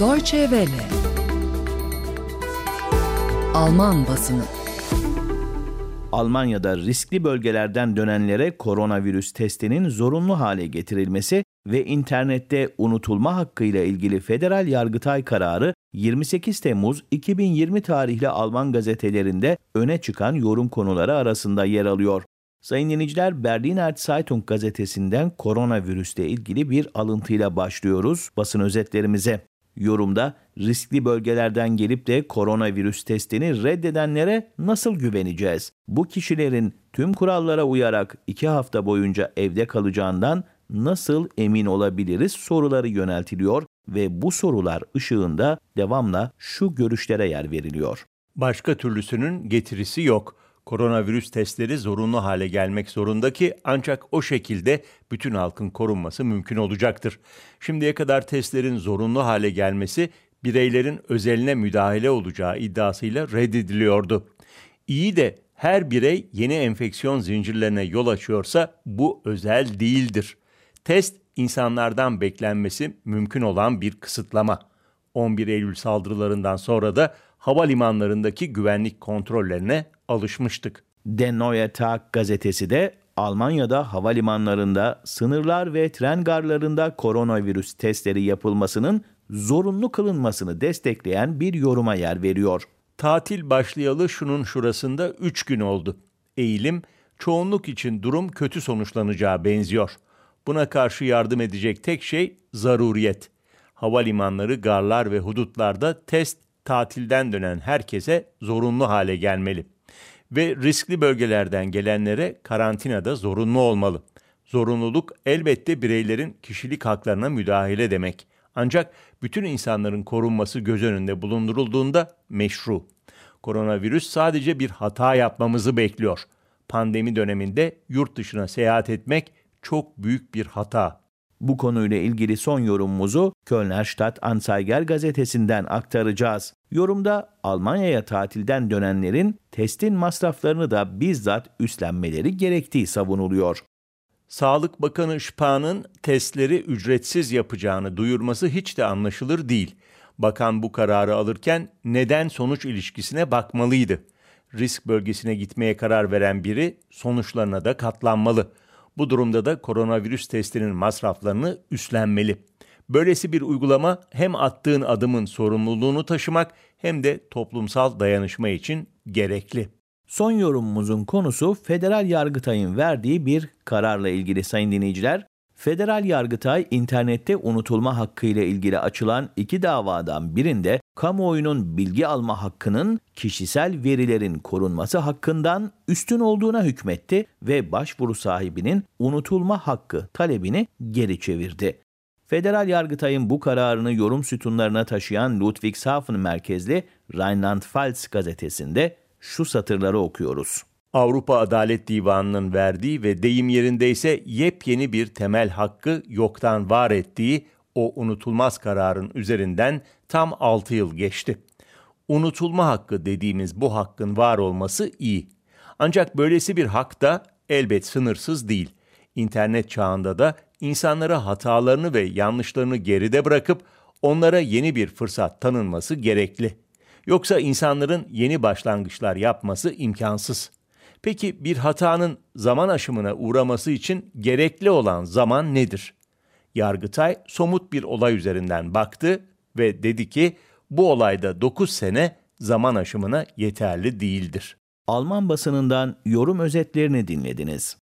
Deutsche Welle Alman basını Almanya'da riskli bölgelerden dönenlere koronavirüs testinin zorunlu hale getirilmesi ve internette unutulma hakkıyla ilgili federal yargıtay kararı 28 Temmuz 2020 tarihli Alman gazetelerinde öne çıkan yorum konuları arasında yer alıyor. Sayın dinleyiciler, Berliner Zeitung gazetesinden koronavirüsle ilgili bir alıntıyla başlıyoruz basın özetlerimize. Yorumda riskli bölgelerden gelip de koronavirüs testini reddedenlere nasıl güveneceğiz? Bu kişilerin tüm kurallara uyarak iki hafta boyunca evde kalacağından nasıl emin olabiliriz soruları yöneltiliyor ve bu sorular ışığında devamla şu görüşlere yer veriliyor. Başka türlüsünün getirisi yok. Koronavirüs testleri zorunlu hale gelmek zorunda ki ancak o şekilde bütün halkın korunması mümkün olacaktır. Şimdiye kadar testlerin zorunlu hale gelmesi bireylerin özeline müdahale olacağı iddiasıyla reddediliyordu. İyi de her birey yeni enfeksiyon zincirlerine yol açıyorsa bu özel değildir. Test insanlardan beklenmesi mümkün olan bir kısıtlama. 11 Eylül saldırılarından sonra da havalimanlarındaki güvenlik kontrollerine alışmıştık. Der Neue Tag gazetesi de Almanya'da havalimanlarında, sınırlar ve tren garlarında koronavirüs testleri yapılmasının zorunlu kılınmasını destekleyen bir yoruma yer veriyor. Tatil başlayalı şunun şurasında 3 gün oldu. Eğilim, çoğunluk için durum kötü sonuçlanacağı benziyor. Buna karşı yardım edecek tek şey zaruriyet. Havalimanları, garlar ve hudutlarda test tatilden dönen herkese zorunlu hale gelmeli ve riskli bölgelerden gelenlere karantinada zorunlu olmalı. Zorunluluk elbette bireylerin kişilik haklarına müdahale demek. Ancak bütün insanların korunması göz önünde bulundurulduğunda meşru. Koronavirüs sadece bir hata yapmamızı bekliyor. Pandemi döneminde yurt dışına seyahat etmek çok büyük bir hata. Bu konuyla ilgili son yorumumuzu Kölner Stadt Anzeiger gazetesinden aktaracağız. Yorumda Almanya'ya tatilden dönenlerin testin masraflarını da bizzat üstlenmeleri gerektiği savunuluyor. Sağlık Bakanı Spah'ın testleri ücretsiz yapacağını duyurması hiç de anlaşılır değil. Bakan bu kararı alırken neden sonuç ilişkisine bakmalıydı. Risk bölgesine gitmeye karar veren biri sonuçlarına da katlanmalı. Bu durumda da koronavirüs testinin masraflarını üstlenmeli. Böylesi bir uygulama hem attığın adımın sorumluluğunu taşımak hem de toplumsal dayanışma için gerekli. Son yorumumuzun konusu Federal Yargıtay'ın verdiği bir kararla ilgili sayın dinleyiciler. Federal Yargıtay internette unutulma hakkı ile ilgili açılan iki davadan birinde kamuoyunun bilgi alma hakkının kişisel verilerin korunması hakkından üstün olduğuna hükmetti ve başvuru sahibinin unutulma hakkı talebini geri çevirdi. Federal Yargıtay'ın bu kararını yorum sütunlarına taşıyan Ludwigshafen merkezli Rheinland-Pfalz gazetesinde şu satırları okuyoruz. Avrupa Adalet Divanı'nın verdiği ve deyim yerindeyse yepyeni bir temel hakkı yoktan var ettiği o unutulmaz kararın üzerinden tam 6 yıl geçti. Unutulma hakkı dediğimiz bu hakkın var olması iyi. Ancak böylesi bir hak da elbet sınırsız değil. İnternet çağında da insanlara hatalarını ve yanlışlarını geride bırakıp onlara yeni bir fırsat tanınması gerekli. Yoksa insanların yeni başlangıçlar yapması imkansız. Peki bir hatanın zaman aşımına uğraması için gerekli olan zaman nedir? Yargıtay somut bir olay üzerinden baktı ve dedi ki bu olayda 9 sene zaman aşımına yeterli değildir. Alman basınından yorum özetlerini dinlediniz.